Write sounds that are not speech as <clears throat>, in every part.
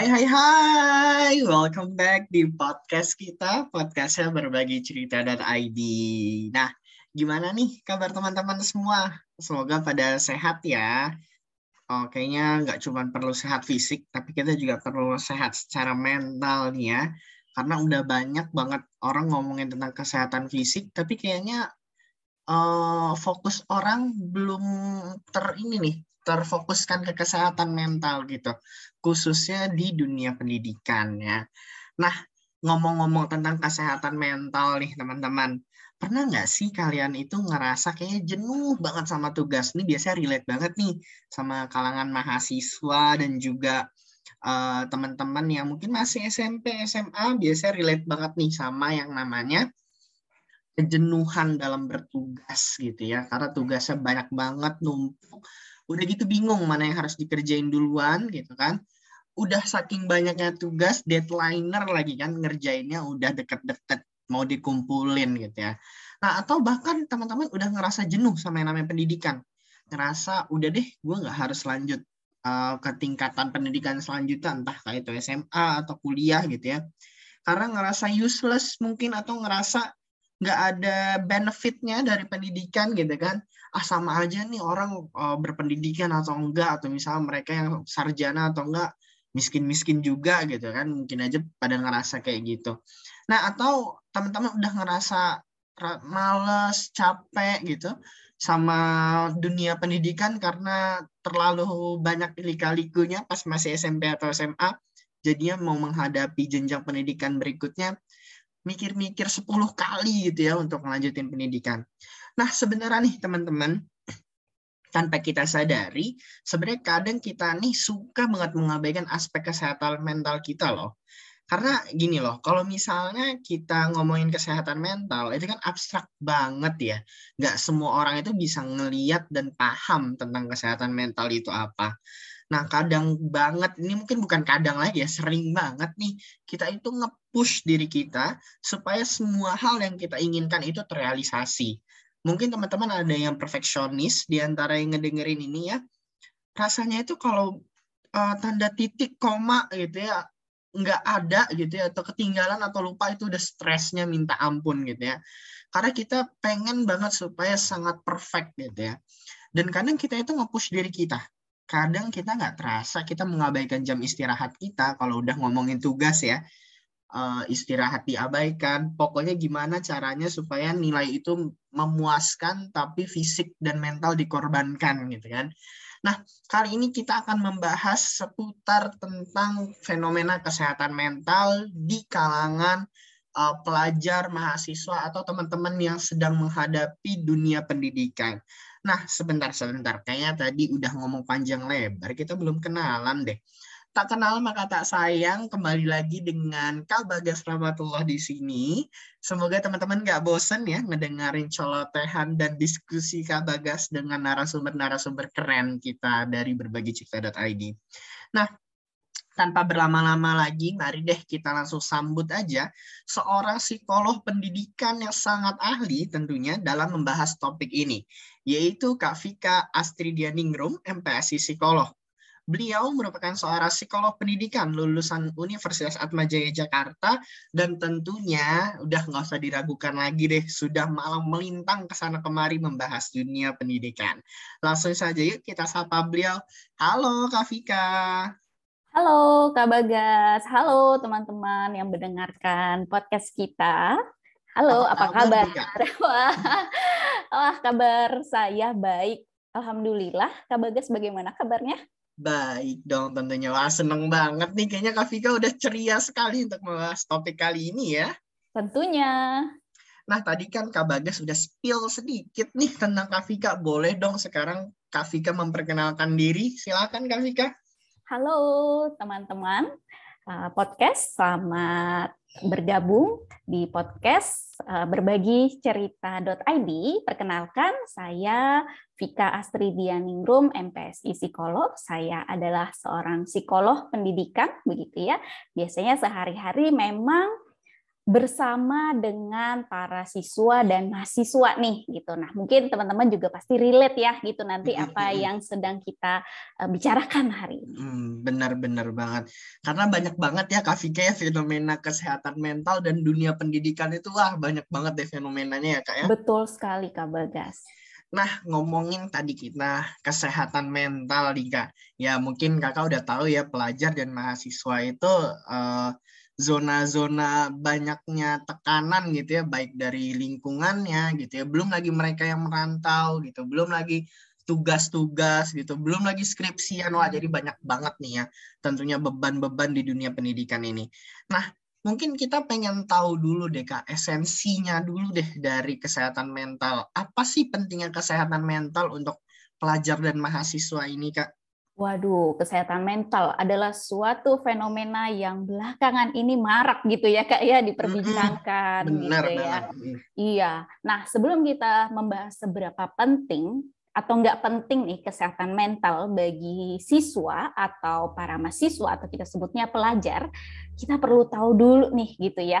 Hai hai hai, welcome back di podcast kita, podcastnya berbagi cerita dan ID. Nah, gimana nih kabar teman-teman semua? Semoga pada sehat ya. Oh, kayaknya nggak cuma perlu sehat fisik, tapi kita juga perlu sehat secara mental nih ya. Karena udah banyak banget orang ngomongin tentang kesehatan fisik, tapi kayaknya uh, fokus orang belum ter ini nih terfokuskan ke kesehatan mental gitu, khususnya di dunia pendidikan ya. Nah, ngomong-ngomong tentang kesehatan mental nih teman-teman, pernah nggak sih kalian itu ngerasa kayaknya jenuh banget sama tugas? Ini biasanya relate banget nih sama kalangan mahasiswa dan juga uh, teman-teman yang mungkin masih SMP, SMA, biasanya relate banget nih sama yang namanya kejenuhan dalam bertugas gitu ya karena tugasnya banyak banget numpuk udah gitu bingung mana yang harus dikerjain duluan gitu kan. Udah saking banyaknya tugas deadlineer lagi kan ngerjainnya udah deket-deket mau dikumpulin gitu ya. Nah atau bahkan teman-teman udah ngerasa jenuh sama yang namanya pendidikan. Ngerasa udah deh gue nggak harus lanjut uh, ke tingkatan pendidikan selanjutnya entah kayak itu SMA atau kuliah gitu ya. Karena ngerasa useless mungkin atau ngerasa nggak ada benefitnya dari pendidikan gitu kan. Ah sama aja nih orang uh, berpendidikan atau enggak atau misalnya mereka yang sarjana atau enggak miskin-miskin juga gitu kan mungkin aja pada ngerasa kayak gitu. Nah atau teman-teman udah ngerasa males capek gitu sama dunia pendidikan karena terlalu banyak lika-likunya pas masih SMP atau SMA jadinya mau menghadapi jenjang pendidikan berikutnya mikir-mikir 10 kali gitu ya untuk melanjutin pendidikan. Nah, sebenarnya nih teman-teman, tanpa kita sadari, sebenarnya kadang kita nih suka banget mengabaikan aspek kesehatan mental kita loh. Karena gini loh, kalau misalnya kita ngomongin kesehatan mental, itu kan abstrak banget ya. Nggak semua orang itu bisa ngeliat dan paham tentang kesehatan mental itu apa. Nah, kadang banget, ini mungkin bukan kadang lagi ya, sering banget nih, kita itu nge-push diri kita supaya semua hal yang kita inginkan itu terrealisasi. Mungkin teman-teman ada yang perfeksionis di antara yang ngedengerin ini ya, rasanya itu kalau uh, tanda titik, koma gitu ya, nggak ada gitu ya, atau ketinggalan atau lupa itu udah stresnya minta ampun gitu ya. Karena kita pengen banget supaya sangat perfect gitu ya. Dan kadang kita itu nge-push diri kita kadang kita nggak terasa kita mengabaikan jam istirahat kita kalau udah ngomongin tugas ya uh, istirahat diabaikan pokoknya gimana caranya supaya nilai itu memuaskan tapi fisik dan mental dikorbankan gitu kan nah kali ini kita akan membahas seputar tentang fenomena kesehatan mental di kalangan uh, pelajar mahasiswa atau teman-teman yang sedang menghadapi dunia pendidikan Nah, sebentar-sebentar. Kayaknya tadi udah ngomong panjang lebar, kita belum kenalan deh. Tak kenal maka tak sayang, kembali lagi dengan Kak Bagas Rahmatullah di sini. Semoga teman-teman gak bosen ya ngedengerin colotehan dan diskusi Kak Bagas dengan narasumber-narasumber keren kita dari berbagi cerita.id. Nah, tanpa berlama-lama lagi, mari deh kita langsung sambut aja seorang psikolog pendidikan yang sangat ahli tentunya dalam membahas topik ini, yaitu Kak Vika Astridianingrum, MPSI Psikolog. Beliau merupakan seorang psikolog pendidikan lulusan Universitas Atmajaya Jakarta dan tentunya udah nggak usah diragukan lagi deh sudah malam melintang ke sana kemari membahas dunia pendidikan. Langsung saja yuk kita sapa beliau. Halo Kak Vika. Halo Kak Bagas, halo teman-teman yang mendengarkan podcast kita. Halo, apa, apa kabar? <laughs> Wah, wah, kabar saya baik. Alhamdulillah. Kak Bagas bagaimana kabarnya? Baik dong tentunya. Wah, seneng banget nih. Kayaknya Kak Vika udah ceria sekali untuk membahas topik kali ini ya. Tentunya. Nah, tadi kan Kak Bagas sudah spill sedikit nih tentang Kak Vika. Boleh dong sekarang Kak Vika memperkenalkan diri. Silakan Kak Vika. Halo teman-teman podcast, selamat bergabung di podcast uh, berbagi cerita.id. Perkenalkan, saya Vika Astridianingrum, MPSI Psikolog. Saya adalah seorang psikolog pendidikan, begitu ya. Biasanya sehari-hari memang bersama dengan para siswa dan mahasiswa nih gitu. Nah, mungkin teman-teman juga pasti relate ya gitu nanti apa yang sedang kita uh, bicarakan hari ini. Hmm, benar-benar banget. Karena banyak banget ya Kak Vika ya fenomena kesehatan mental dan dunia pendidikan itu wah banyak banget deh fenomenanya ya Kak ya. Betul sekali Kak Bagas. Nah, ngomongin tadi kita kesehatan mental nih Kak. Ya mungkin Kakak udah tahu ya pelajar dan mahasiswa itu uh, zona-zona banyaknya tekanan gitu ya baik dari lingkungannya gitu ya. Belum lagi mereka yang merantau gitu belum lagi tugas-tugas gitu belum lagi skripsian. Wah jadi banyak banget nih ya tentunya beban-beban di dunia pendidikan ini. Nah mungkin kita pengen tahu dulu deh kak esensinya dulu deh dari kesehatan mental. Apa sih pentingnya kesehatan mental untuk pelajar dan mahasiswa ini kak Waduh, kesehatan mental adalah suatu fenomena yang belakangan ini marak gitu ya kak ya diperbincangkan benar, gitu ya. Iya. Nah sebelum kita membahas seberapa penting atau enggak penting nih kesehatan mental bagi siswa atau para mahasiswa atau kita sebutnya pelajar, kita perlu tahu dulu nih gitu ya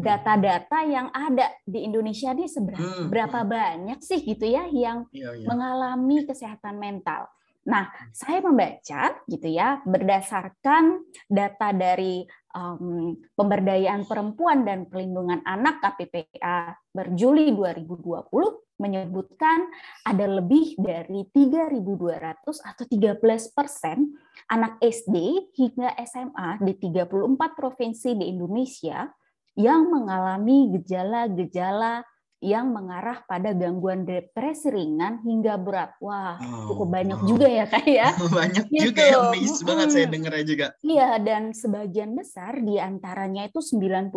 data-data yang ada di Indonesia ini seberapa berapa banyak sih gitu ya yang iya, iya. mengalami kesehatan mental. Nah, saya membaca gitu ya berdasarkan data dari um, pemberdayaan perempuan dan perlindungan anak KPPA berjuli 2020 menyebutkan ada lebih dari 3.200 atau 13 persen anak SD hingga SMA di 34 provinsi di Indonesia yang mengalami gejala-gejala yang mengarah pada gangguan depresi ringan hingga berat. Wah, oh, cukup banyak wow. juga ya kak ya. <laughs> banyak gitu. juga ya, miss banget saya dengarnya juga. Iya, dan sebagian besar di antaranya itu 93%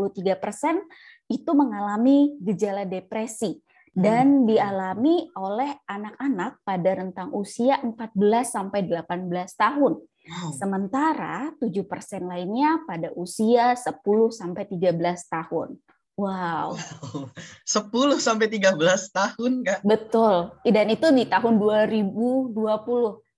itu mengalami gejala depresi dan hmm. dialami oleh anak-anak pada rentang usia 14 sampai 18 tahun. Wow. Sementara 7% lainnya pada usia 10 sampai 13 tahun. Wow. <laughs> 10 sampai 13 tahun, Kak. Betul. Dan itu di tahun 2020.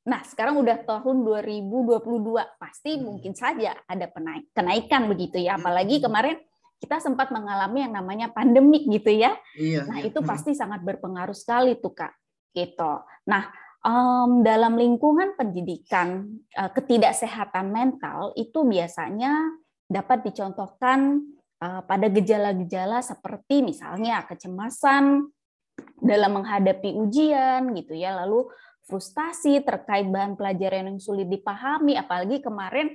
Nah, sekarang udah tahun 2022. Pasti hmm. mungkin saja ada penaik, kenaikan begitu ya. Apalagi hmm. kemarin kita sempat mengalami yang namanya pandemik gitu ya. Iya, nah, iya. itu hmm. pasti sangat berpengaruh sekali tuh, Kak. Gitu. Nah, um, dalam lingkungan pendidikan, uh, ketidaksehatan mental itu biasanya dapat dicontohkan pada gejala-gejala seperti misalnya kecemasan dalam menghadapi ujian gitu ya, lalu frustasi terkait bahan pelajaran yang sulit dipahami, apalagi kemarin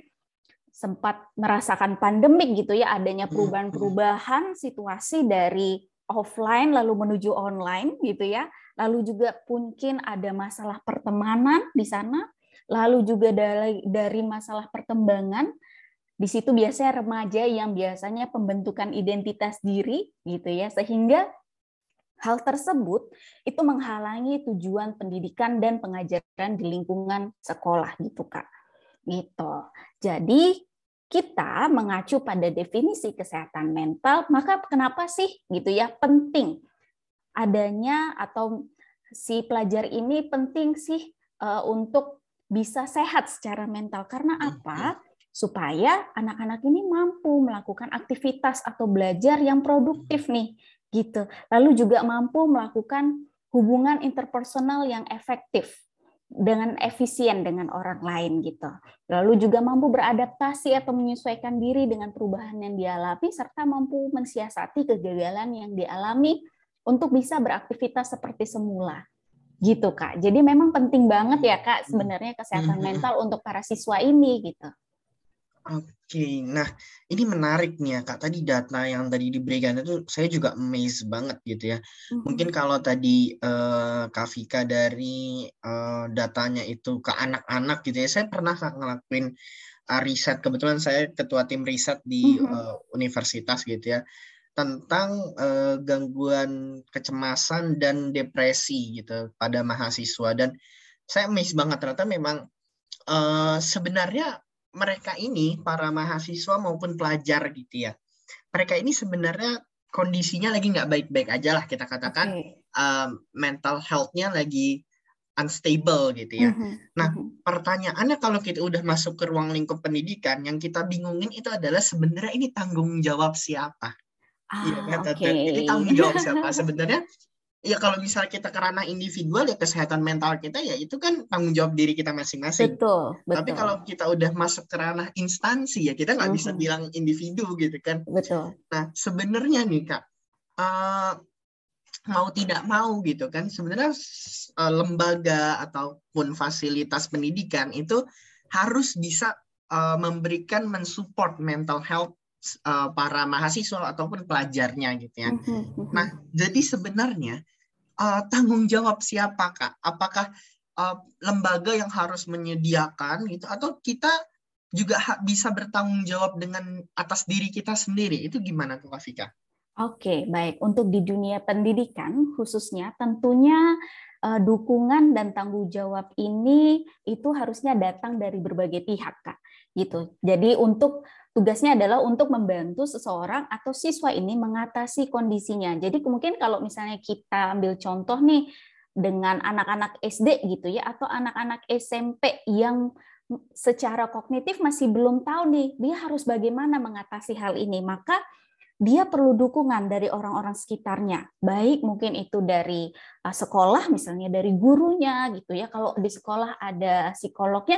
sempat merasakan pandemik gitu ya, adanya hmm, perubahan-perubahan situasi dari offline lalu menuju online gitu ya, lalu juga mungkin ada masalah pertemanan di sana, lalu juga dari, dari masalah perkembangan di situ biasanya remaja yang biasanya pembentukan identitas diri gitu ya sehingga hal tersebut itu menghalangi tujuan pendidikan dan pengajaran di lingkungan sekolah gitu Kak. Gitu. Jadi kita mengacu pada definisi kesehatan mental, maka kenapa sih gitu ya penting adanya atau si pelajar ini penting sih uh, untuk bisa sehat secara mental karena apa? Supaya anak-anak ini mampu melakukan aktivitas atau belajar yang produktif nih gitu. Lalu juga mampu melakukan hubungan interpersonal yang efektif dengan efisien dengan orang lain gitu. Lalu juga mampu beradaptasi atau menyesuaikan diri dengan perubahan yang dialami serta mampu mensiasati kegagalan yang dialami untuk bisa beraktivitas seperti semula. Gitu, Kak. Jadi memang penting banget ya, Kak, sebenarnya kesehatan mental untuk para siswa ini gitu. Oke, nah ini menarik nih ya Kak. Tadi data yang tadi diberikan itu saya juga amazed banget gitu ya. Mm-hmm. Mungkin kalau tadi uh, Kak Vika dari uh, datanya itu ke anak-anak gitu ya, saya pernah ngelakuin uh, riset. Kebetulan saya ketua tim riset di mm-hmm. uh, universitas gitu ya tentang uh, gangguan kecemasan dan depresi gitu pada mahasiswa dan saya amazed banget ternyata memang uh, sebenarnya mereka ini para mahasiswa maupun pelajar gitu ya mereka ini sebenarnya kondisinya lagi nggak baik-baik aja lah kita katakan okay. um, mental health-nya lagi unstable gitu ya. Mm-hmm. Nah, mm-hmm. pertanyaannya kalau kita udah masuk ke ruang lingkup pendidikan, yang kita bingungin itu adalah sebenarnya ini tanggung jawab siapa? Iya, ah, ya, okay. Ini tanggung jawab siapa? sebenarnya ya kalau misalnya kita ke ranah individual ya kesehatan mental kita ya itu kan tanggung jawab diri kita masing-masing. Betul, betul. Tapi kalau kita udah masuk ke ranah instansi ya kita nggak mm -hmm. bisa bilang individu gitu kan. Betul. Nah sebenarnya nih kak uh, mau tidak mau gitu kan sebenarnya uh, lembaga ataupun fasilitas pendidikan itu harus bisa uh, memberikan mensupport mental health uh, para mahasiswa ataupun pelajarnya gitu ya. Mhm, mhm. Nah, jadi sebenarnya uh, tanggung jawab siapa kak? Apakah uh, lembaga yang harus menyediakan gitu atau kita juga bisa bertanggung jawab dengan atas diri kita sendiri? Itu gimana tuh Kak Fika? Oke, baik. Untuk di dunia pendidikan khususnya tentunya uh, dukungan dan tanggung jawab ini itu harusnya datang dari berbagai pihak, Kak. Gitu. Jadi untuk tugasnya adalah untuk membantu seseorang atau siswa ini mengatasi kondisinya. Jadi mungkin kalau misalnya kita ambil contoh nih dengan anak-anak SD gitu ya atau anak-anak SMP yang secara kognitif masih belum tahu nih dia harus bagaimana mengatasi hal ini, maka dia perlu dukungan dari orang-orang sekitarnya, baik mungkin itu dari uh, sekolah, misalnya dari gurunya gitu ya. Kalau di sekolah ada psikolognya,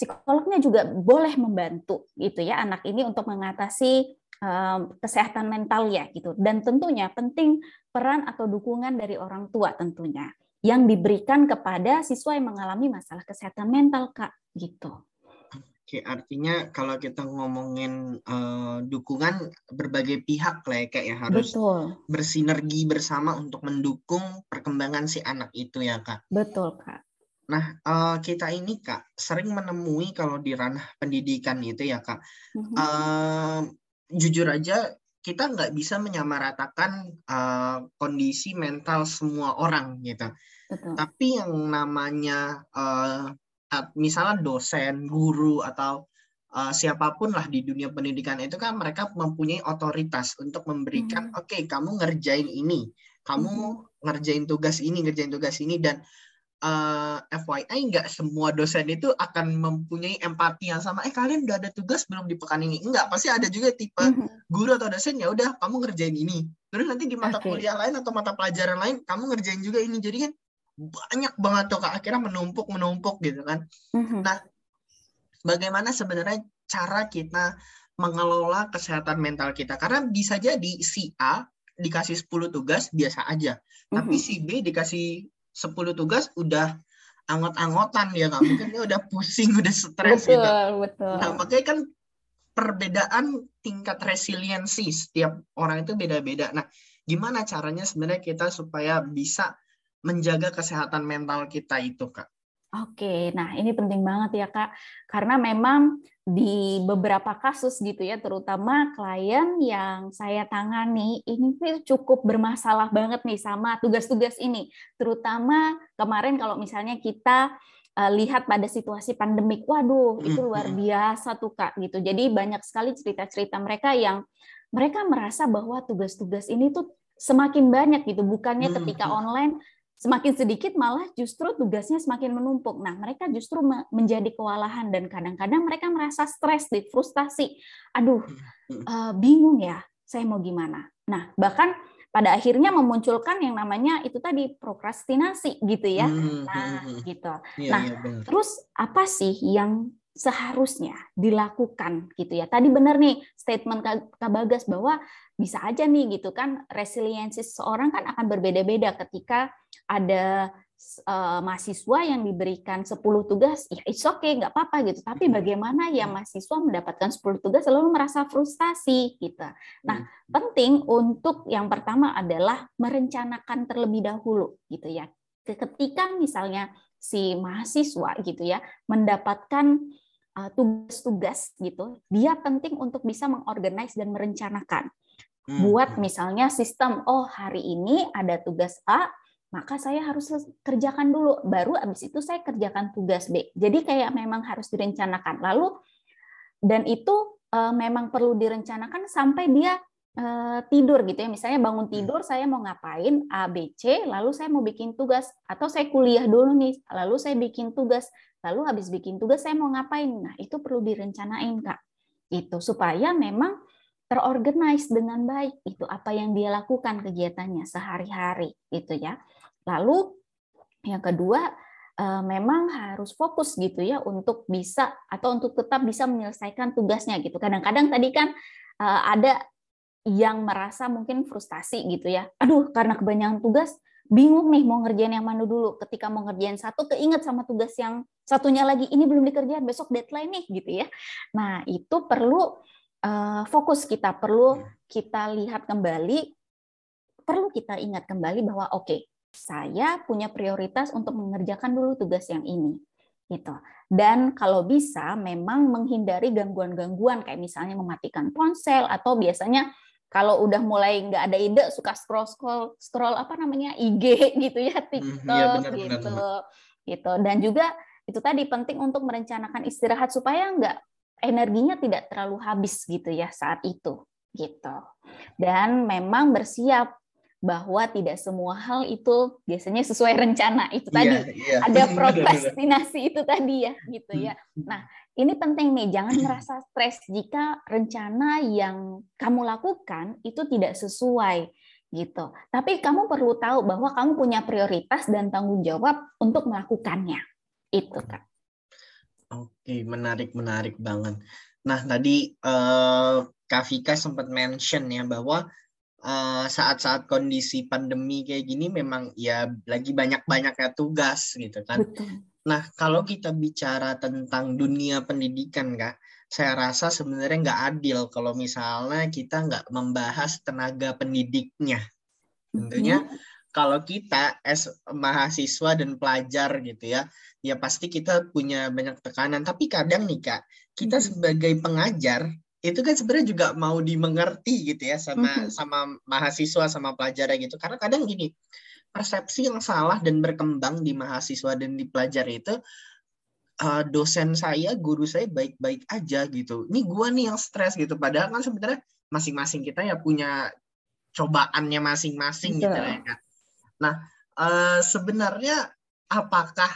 psikolognya juga boleh membantu gitu ya anak ini untuk mengatasi um, kesehatan mental ya gitu. Dan tentunya penting peran atau dukungan dari orang tua tentunya yang diberikan kepada siswa yang mengalami masalah kesehatan mental kak gitu. Oke, artinya kalau kita ngomongin uh, dukungan berbagai pihak lah ya, kayak ya harus Betul. bersinergi bersama untuk mendukung perkembangan si anak itu ya kak. Betul kak. Nah uh, kita ini kak sering menemui kalau di ranah pendidikan itu ya kak, uh-huh. uh, jujur aja kita nggak bisa menyamaratakan uh, kondisi mental semua orang gitu. Betul. Tapi yang namanya uh, misalnya dosen, guru atau uh, siapa pun lah di dunia pendidikan itu kan mereka mempunyai otoritas untuk memberikan, hmm. oke okay, kamu ngerjain ini, kamu hmm. ngerjain tugas ini, ngerjain tugas ini dan uh, eh, FYI nggak semua dosen itu akan mempunyai empati yang sama. Eh kalian udah ada tugas belum di pekan ini? Enggak, pasti ada juga tipe hmm. guru atau dosen ya udah kamu ngerjain ini. Terus nanti di mata okay. kuliah lain atau mata pelajaran lain kamu ngerjain juga ini. Jadi kan banyak banget tuh kak akhirnya menumpuk menumpuk gitu kan mm-hmm. nah bagaimana sebenarnya cara kita mengelola kesehatan mental kita karena bisa jadi si A dikasih 10 tugas biasa aja mm-hmm. tapi si B dikasih 10 tugas udah angot-angotan ya kak mungkin dia udah pusing udah stres gitu betul. nah makanya kan perbedaan tingkat resiliensi setiap orang itu beda-beda nah gimana caranya sebenarnya kita supaya bisa menjaga kesehatan mental kita itu, Kak? Oke, nah ini penting banget ya Kak, karena memang di beberapa kasus gitu ya, terutama klien yang saya tangani ini cukup bermasalah banget nih sama tugas-tugas ini, terutama kemarin kalau misalnya kita uh, lihat pada situasi pandemik, waduh itu luar biasa tuh Kak gitu. Jadi banyak sekali cerita-cerita mereka yang mereka merasa bahwa tugas-tugas ini tuh semakin banyak gitu, bukannya ketika online semakin sedikit malah justru tugasnya semakin menumpuk. Nah, mereka justru menjadi kewalahan dan kadang-kadang mereka merasa stres, di frustasi. Aduh, uh, bingung ya, saya mau gimana. Nah, bahkan pada akhirnya memunculkan yang namanya itu tadi prokrastinasi gitu ya. Hmm, nah, gitu. Ya, nah, ya, terus apa sih yang seharusnya dilakukan gitu ya. Tadi benar nih statement Kak Bagas bahwa bisa aja nih gitu kan resiliensi seseorang kan akan berbeda-beda ketika ada uh, mahasiswa yang diberikan 10 tugas, ya it's okay, nggak apa-apa gitu. Tapi hmm. bagaimana ya mahasiswa mendapatkan 10 tugas lalu merasa frustasi gitu. Nah, hmm. penting untuk yang pertama adalah merencanakan terlebih dahulu gitu ya. Ketika misalnya si mahasiswa gitu ya mendapatkan eh, tugas-tugas gitu, dia penting untuk bisa mengorganize dan merencanakan. Hmm. Buat misalnya sistem, oh hari ini ada tugas A, maka saya harus kerjakan dulu baru abis itu saya kerjakan tugas B jadi kayak memang harus direncanakan lalu dan itu uh, memang perlu direncanakan sampai dia uh, tidur gitu ya. Misalnya bangun hmm. tidur saya mau ngapain A B C, lalu saya mau bikin tugas atau saya kuliah dulu nih, lalu saya bikin tugas, lalu habis bikin tugas saya mau ngapain. Nah, itu perlu direncanain, Kak. Itu supaya memang terorganize dengan baik itu apa yang dia lakukan kegiatannya sehari-hari gitu ya. Lalu yang kedua uh, memang harus fokus gitu ya untuk bisa atau untuk tetap bisa menyelesaikan tugasnya gitu. Kadang-kadang tadi kan uh, ada yang merasa mungkin frustasi gitu ya. Aduh, karena kebanyakan tugas bingung nih mau ngerjain yang mana dulu. Ketika mau ngerjain satu keinget sama tugas yang satunya lagi ini belum dikerjain, besok deadline nih gitu ya. Nah, itu perlu uh, fokus kita, perlu kita lihat kembali perlu kita ingat kembali bahwa oke, okay, saya punya prioritas untuk mengerjakan dulu tugas yang ini gitu. Dan kalau bisa memang menghindari gangguan-gangguan kayak misalnya mematikan ponsel atau biasanya kalau udah mulai nggak ada ide suka scroll scroll scroll apa namanya IG <laughs> gitu ya hmm, TikTok hmm, ya benar, gitu benar. gitu dan juga itu tadi penting untuk merencanakan istirahat supaya nggak energinya tidak terlalu habis gitu ya saat itu gitu. Dan memang bersiap bahwa tidak semua hal itu biasanya sesuai rencana itu iya, tadi. yeah, ada <laughs> prokrastinasi itu tadi ya gitu ya. Hmm. nah ini penting nih jangan <clears throat> merasa stres jika rencana yang kamu lakukan itu tidak sesuai gitu. Tapi kamu perlu tahu bahwa kamu punya prioritas dan tanggung jawab untuk melakukannya itu kan oke menarik menarik banget nah tadi uh, Kak Vika sempat mention ya bahwa Eh, saat-saat uh, kondisi pandemi kayak gini memang ya lagi banyak-banyaknya tugas gitu kan. Betul. Nah kalau kita bicara tentang dunia pendidikan kak, saya rasa sebenarnya nggak adil kalau misalnya kita nggak membahas tenaga pendidiknya. Tentunya mm-hmm. Kalau kita as mahasiswa dan pelajar gitu ya, ya pasti kita punya banyak tekanan. Tapi kadang nih kak, kita sebagai pengajar itu kan sebenarnya juga mau dimengerti gitu ya sama mm-hmm. sama mahasiswa sama pelajar gitu. Karena kadang gini persepsi yang salah dan berkembang di mahasiswa dan di pelajar itu uh, dosen saya guru saya baik-baik aja gitu. Ini gua nih yang stres gitu. Padahal kan sebenarnya masing-masing kita ya punya cobaannya masing-masing gitu ya kan nah uh, sebenarnya apakah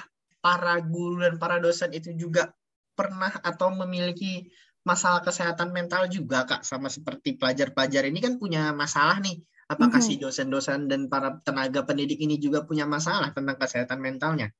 para guru dan para dosen itu juga pernah atau memiliki masalah kesehatan mental juga kak? Sama seperti pelajar-pelajar ini kan punya masalah nih. Apakah mm -hmm. si dosen-dosen dan para tenaga pendidik ini juga punya masalah tentang kesehatan mentalnya?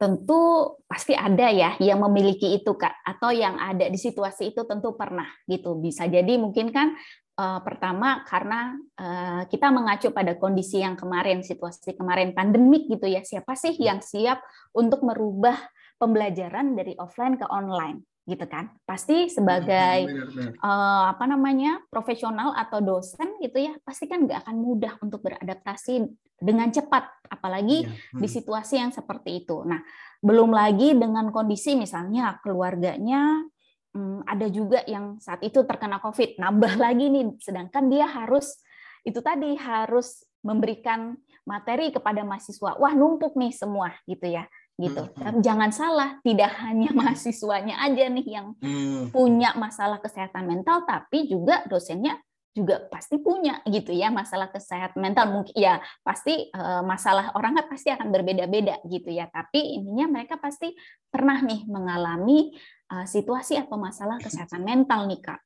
Tentu pasti ada ya yang memiliki itu kak atau yang ada di situasi itu tentu pernah gitu. Bisa jadi mungkin kan uh, pertama karena uh, kita mengacu pada kondisi yang kemarin situasi kemarin pandemik gitu ya siapa sih yang siap untuk merubah pembelajaran dari offline ke online gitu kan pasti sebagai benar, benar. Uh, apa namanya profesional atau dosen gitu ya pasti kan nggak akan mudah untuk beradaptasi dengan cepat apalagi ya. hmm. di situasi yang seperti itu nah belum lagi dengan kondisi misalnya keluarganya hmm, ada juga yang saat itu terkena covid nambah lagi nih sedangkan dia harus itu tadi harus memberikan materi kepada mahasiswa wah numpuk nih semua gitu ya gitu. Hmm. Tapi jangan salah, tidak hanya mahasiswanya aja nih yang hmm. punya masalah kesehatan mental, tapi juga dosennya juga pasti punya gitu ya masalah kesehatan mental mungkin ya pasti uh, masalah orang kan pasti akan berbeda-beda gitu ya tapi intinya mereka pasti pernah nih mengalami uh, situasi atau masalah kesehatan mental nih kak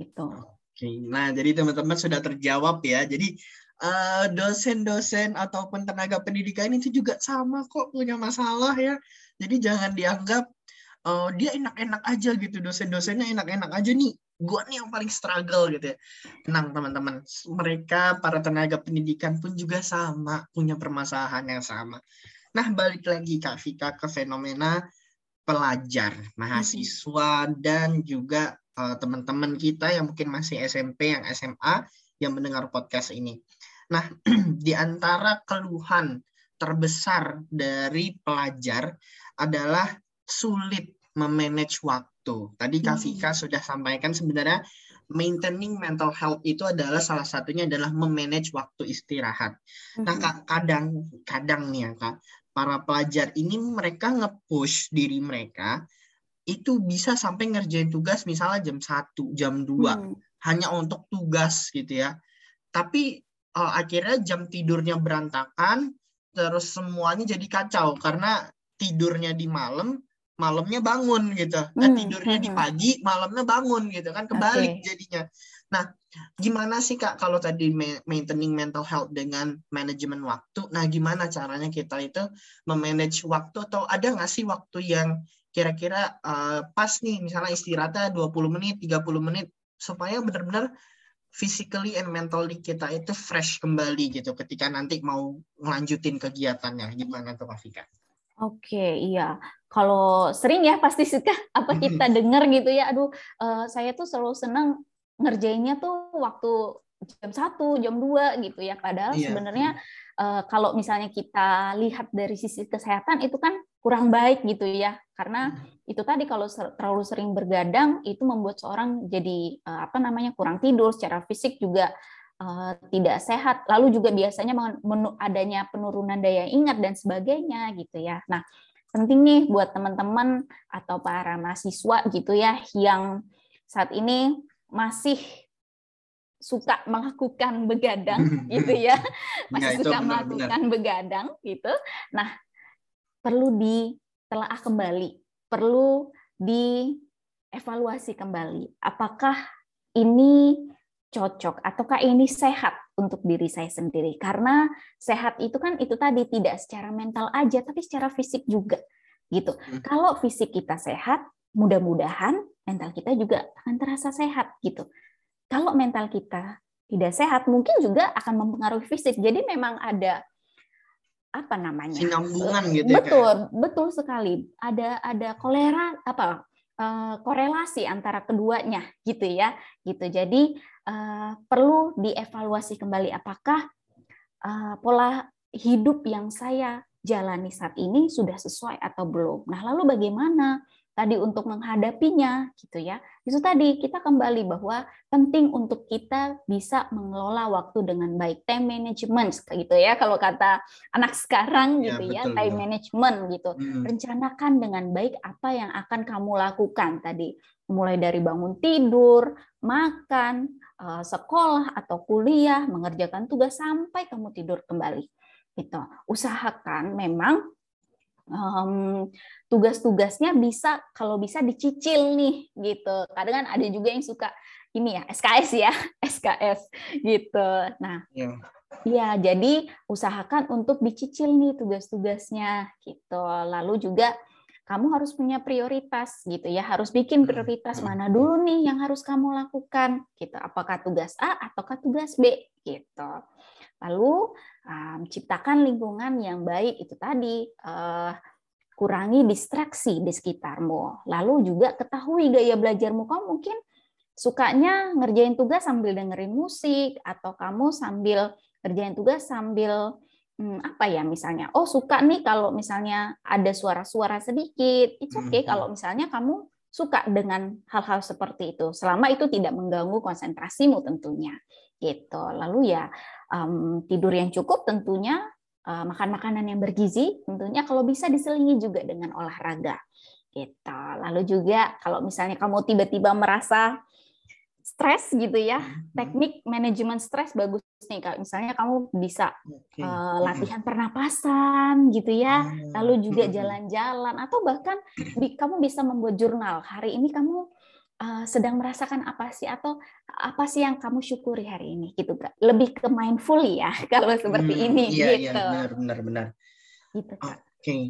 gitu. Oke, nah jadi teman-teman sudah terjawab ya. Jadi Eh, dosen-dosen uh, ataupun tenaga pendidikan itu juga sama kok punya masalah ya. Jadi jangan dianggap uh, dia enak-enak aja gitu dosen-dosennya enak-enak aja nih. Gua nih yang paling struggle gitu ya. Tenang teman-teman, mereka para tenaga pendidikan pun juga sama punya permasalahan yang sama. Nah balik lagi Kak Vika ke fenomena pelajar, mahasiswa dan juga uh, teman-teman kita yang mungkin masih SMP, yang SMA yang mendengar podcast ini. Nah, <clears throat> di antara keluhan terbesar dari pelajar adalah sulit memanage waktu. Tadi Kak Vika hmm. sudah sampaikan sebenarnya maintaining mental health itu adalah salah satunya adalah memanage waktu istirahat. Hmm. Nah, Kak, kadang kadang nih ya Kak, para pelajar ini mereka nge-push diri mereka itu bisa sampai ngerjain tugas misalnya jam 1, jam 2. Hmm. hanya untuk tugas gitu ya. Tapi uh, akhirnya jam tidurnya berantakan, terus semuanya jadi kacau karena tidurnya di malam, malamnya bangun gitu. Nah, hmm. tidurnya di hmm. pagi, malamnya bangun gitu kan kebalik okay. jadinya. Nah, gimana sih Kak kalau tadi maintaining mental health dengan manajemen waktu? Nah, gimana caranya kita itu memanage waktu atau ada nggak sih waktu yang kira-kira uh, pas nih misalnya istirahatnya 20 menit, 30 menit supaya benar-benar physically and mentally kita itu fresh kembali gitu ketika nanti mau ngelanjutin kegiatannya gimana tuh Kak Fika? Oke, iya. Kalau sering ya pasti suka apa kita dengar gitu ya. Aduh, uh, saya tuh selalu senang ngerjainnya tuh waktu jam satu, jam 2 gitu ya. Padahal iya. sebenarnya uh, kalau misalnya kita lihat dari sisi kesehatan itu kan kurang baik gitu ya karena hmm. itu tadi kalau terlalu sering bergadang itu membuat seorang jadi uh, apa namanya kurang tidur secara fisik juga uh, tidak sehat lalu juga biasanya adanya penurunan daya ingat dan sebagainya gitu ya nah penting nih buat teman-teman atau para mahasiswa gitu ya yang saat ini masih suka melakukan begadang <laughs> gitu ya. Masih ya, suka benar, melakukan benar. begadang gitu. Nah perlu ditelaah kembali. Perlu dievaluasi kembali. Apakah ini cocok ataukah ini sehat untuk diri saya sendiri? Karena sehat itu kan itu tadi tidak secara mental aja tapi secara fisik juga gitu. Hmm. kalau fisik kita sehat mudah-mudahan mental kita juga akan terasa sehat gitu kalau mental kita tidak sehat, mungkin juga akan mempengaruhi fisik. Jadi memang ada apa namanya? Sinambungan gitu. Ya, betul, ya, betul sekali. Ada ada kolera apa uh, korelasi antara keduanya gitu ya, gitu. Jadi uh, perlu dievaluasi kembali apakah uh, pola hidup yang saya jalani saat ini sudah sesuai atau belum. Nah, lalu bagaimana tadi untuk menghadapinya gitu ya. Itu tadi kita kembali bahwa penting untuk kita bisa mengelola waktu dengan baik time management gitu ya kalau kata anak sekarang ya, gitu ya, ya time ya. management gitu. Hmm. Rencanakan dengan baik apa yang akan kamu lakukan tadi mulai dari bangun tidur, makan, eh, sekolah atau kuliah, mengerjakan tugas sampai kamu tidur kembali. Gitu. Usahakan memang um, tugas-tugasnya bisa kalau bisa dicicil nih gitu. Kadang kan ada juga yang suka ini ya SKS ya <laughs> SKS gitu. Nah, ya. ya jadi usahakan untuk dicicil nih tugas-tugasnya gitu. Lalu juga kamu harus punya prioritas gitu ya harus bikin hmm. prioritas mana dulu nih yang harus kamu lakukan gitu apakah tugas A ataukah tugas B gitu lalu um, ciptakan lingkungan yang baik itu tadi uh, kurangi distraksi di sekitarmu. Lalu juga ketahui gaya belajarmu. Kamu mungkin sukanya ngerjain tugas sambil dengerin musik atau kamu sambil ngerjain tugas sambil hmm, apa ya misalnya oh suka nih kalau misalnya ada suara-suara sedikit. Itu oke okay hmm. kalau misalnya kamu suka dengan hal-hal seperti itu. Selama itu tidak mengganggu konsentrasimu tentunya gitu. Lalu ya um, tidur yang cukup tentunya uh, makan makanan yang bergizi tentunya kalau bisa diselingi juga dengan olahraga gitu lalu juga kalau misalnya kamu tiba-tiba merasa stres gitu ya hmm. teknik manajemen stres bagus nih kalau misalnya kamu bisa okay. uh, latihan pernapasan gitu ya ah, lalu juga hmm. jalan-jalan atau bahkan kamu bisa membuat jurnal hari ini kamu uh, sedang merasakan apa sih atau apa sih yang kamu syukuri hari ini gitu lebih ke mindful ya <laughs> kalau seperti hmm, ini iya, gitu. iya, benar benar benar. Gitu. Oke okay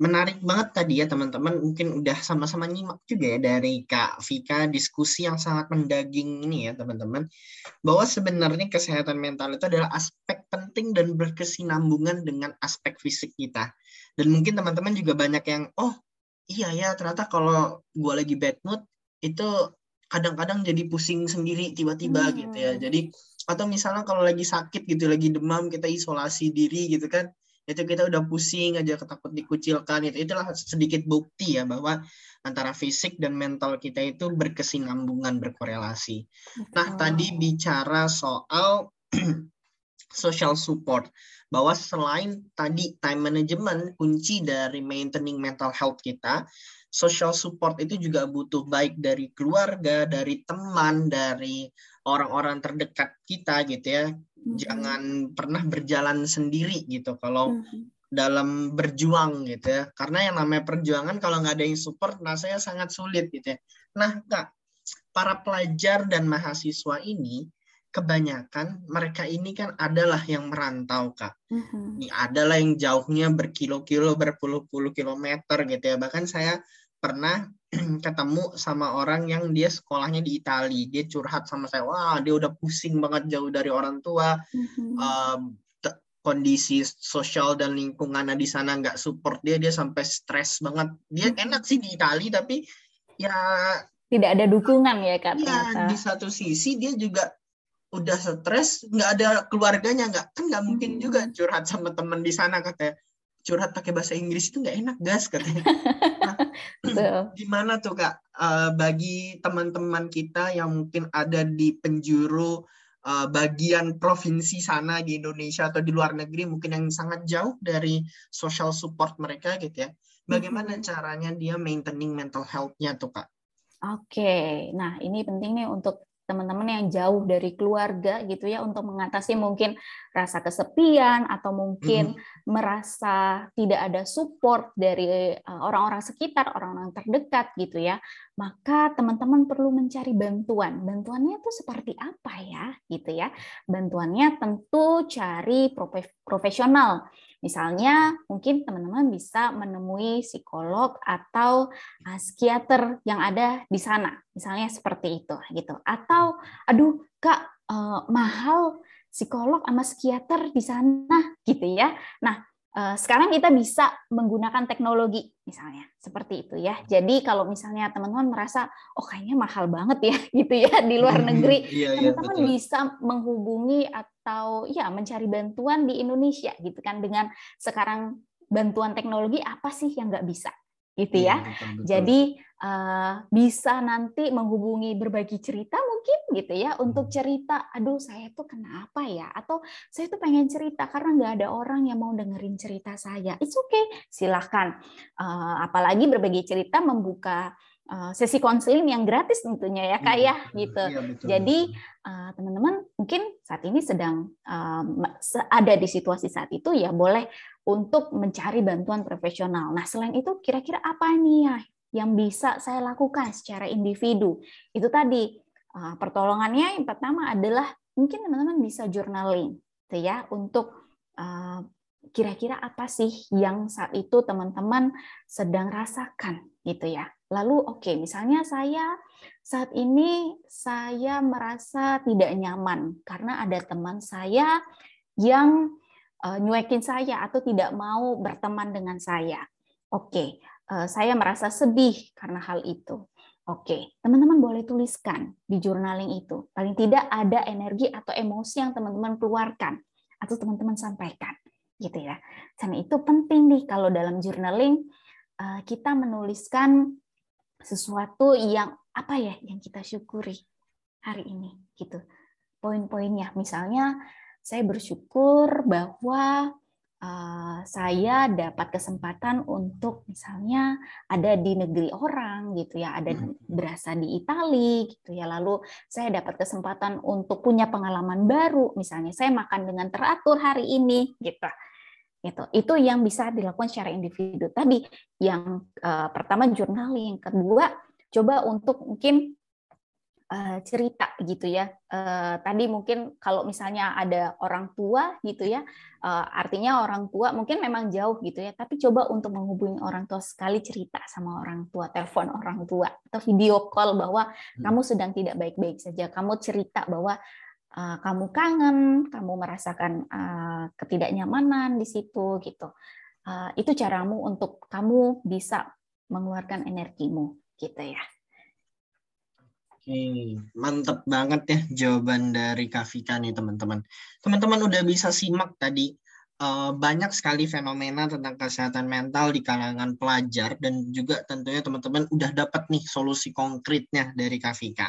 menarik banget tadi ya teman-teman. Mungkin udah sama-sama nyimak juga ya dari Kak Vika diskusi yang sangat mendaging ini ya teman-teman. Bahwa sebenarnya kesehatan mental itu adalah aspek penting dan berkesinambungan dengan aspek fisik kita. Dan mungkin teman-teman juga banyak yang oh iya ya ternyata kalau gue lagi bad mood itu kadang-kadang jadi pusing sendiri tiba-tiba hmm. gitu ya jadi atau misalnya kalau lagi sakit gitu lagi demam kita isolasi diri gitu kan itu kita udah pusing aja ketakut dikucilkan itu itulah sedikit bukti ya bahwa antara fisik dan mental kita itu berkesinambungan berkorelasi. Nah tadi bicara soal <clears throat> social support bahwa selain tadi time management kunci dari maintaining mental health kita social support itu juga butuh baik dari keluarga dari teman dari orang-orang terdekat kita gitu ya mm-hmm. jangan pernah berjalan sendiri gitu kalau mm-hmm. dalam berjuang gitu ya karena yang namanya perjuangan kalau nggak ada yang support rasanya sangat sulit gitu ya nah kak para pelajar dan mahasiswa ini kebanyakan mereka ini kan adalah yang merantau kak. Mm-hmm. Ini adalah yang jauhnya berkilo-kilo, berpuluh-puluh kilometer gitu ya. Bahkan saya pernah <clears throat> ketemu sama orang yang dia sekolahnya di Italia. Dia curhat sama saya, wah dia udah pusing banget jauh dari orang tua. Mm-hmm. Um, kondisi sosial dan lingkungannya di sana nggak support dia, dia sampai stres banget. Dia mm-hmm. enak sih di Italia tapi ya tidak ada dukungan ya kak. Iya di satu sisi dia juga udah stres nggak ada keluarganya nggak kan nggak mungkin hmm. juga curhat sama teman di sana katanya curhat pakai bahasa Inggris itu nggak enak gas katanya nah, <laughs> <clears throat> gimana tuh kak uh, bagi teman-teman kita yang mungkin ada di penjuru uh, bagian provinsi sana di Indonesia atau di luar negeri mungkin yang sangat jauh dari social support mereka gitu ya bagaimana hmm. caranya dia maintaining mental health-nya tuh kak? Oke, nah ini penting nih untuk teman-teman yang jauh dari keluarga gitu ya untuk mengatasi mungkin rasa kesepian atau mungkin mm. merasa tidak ada support dari eh, orang-orang sekitar, orang-orang terdekat gitu ya. Maka teman-teman perlu mencari bantuan. Bantuannya itu seperti apa ya gitu ya. Bantuannya tentu cari profesional Misalnya, mungkin teman-teman bisa menemui psikolog atau uh, psikiater yang ada di sana, misalnya seperti itu, gitu. Atau, aduh, kak uh, mahal psikolog sama psikiater di sana, gitu ya. Nah, Eh, sekarang kita bisa menggunakan teknologi misalnya. Seperti itu ya. Jadi kalau misalnya teman-teman merasa oh kayaknya mahal banget ya <laughs> gitu ya di luar hmm, negeri, <laughs> iya, iya, teman-teman iya, bisa menghubungi atau ya mencari bantuan di Indonesia gitu kan. Dengan sekarang bantuan teknologi apa sih yang nggak bisa gitu ya. ya betul, betul. Jadi uh, bisa nanti menghubungi berbagi cerita mungkin gitu ya untuk hmm. cerita, aduh saya tuh kenapa ya, atau saya tuh pengen cerita karena nggak ada orang yang mau dengerin cerita saya. It's okay, silahkan. Uh, apalagi berbagi cerita membuka uh, sesi konseling yang gratis tentunya ya kak ya, ya gitu. Ya, betul, Jadi teman-teman uh, mungkin saat ini sedang uh, ada di situasi saat itu ya boleh untuk mencari bantuan profesional. Nah, selain itu kira-kira apa nih ya yang bisa saya lakukan secara individu? Itu tadi uh, pertolongannya yang pertama adalah mungkin teman-teman bisa journaling, gitu ya, untuk uh, kira-kira apa sih yang saat itu teman-teman sedang rasakan, gitu ya. Lalu oke, okay, misalnya saya saat ini saya merasa tidak nyaman karena ada teman saya yang uh, nyuekin saya atau tidak mau berteman dengan saya. Oke, uh, saya merasa sedih karena hal itu. Oke, teman-teman boleh tuliskan di journaling itu. Paling tidak ada energi atau emosi yang teman-teman keluarkan atau teman-teman sampaikan, gitu ya. Karena itu penting nih kalau dalam journaling uh, kita menuliskan sesuatu yang apa ya yang kita syukuri hari ini, gitu. Poin-poinnya, misalnya saya bersyukur bahwa uh, saya dapat kesempatan untuk misalnya ada di negeri orang gitu ya, ada hmm. berasa di Italia gitu ya. Lalu saya dapat kesempatan untuk punya pengalaman baru, misalnya saya makan dengan teratur hari ini gitu. Itu itu yang bisa dilakukan secara individu. Tadi yang uh, pertama journaling, yang kedua coba untuk mungkin uh, cerita gitu ya. Uh, tadi mungkin kalau misalnya ada orang tua gitu ya, uh, artinya orang tua mungkin memang jauh gitu ya, tapi coba untuk menghubungi orang tua sekali cerita sama orang tua, telepon orang tua atau video call bahwa hmm. kamu sedang tidak baik-baik saja, kamu cerita bahwa uh, kamu kangen, kamu merasakan uh, ketidaknyamanan di situ gitu. Uh, itu caramu untuk kamu bisa mengeluarkan energimu gitu ya. Oke, mantep banget ya jawaban dari Kavika nih teman-teman. Teman-teman udah bisa simak tadi banyak sekali fenomena tentang kesehatan mental di kalangan pelajar dan juga tentunya teman-teman udah dapat nih solusi konkretnya dari Kavika.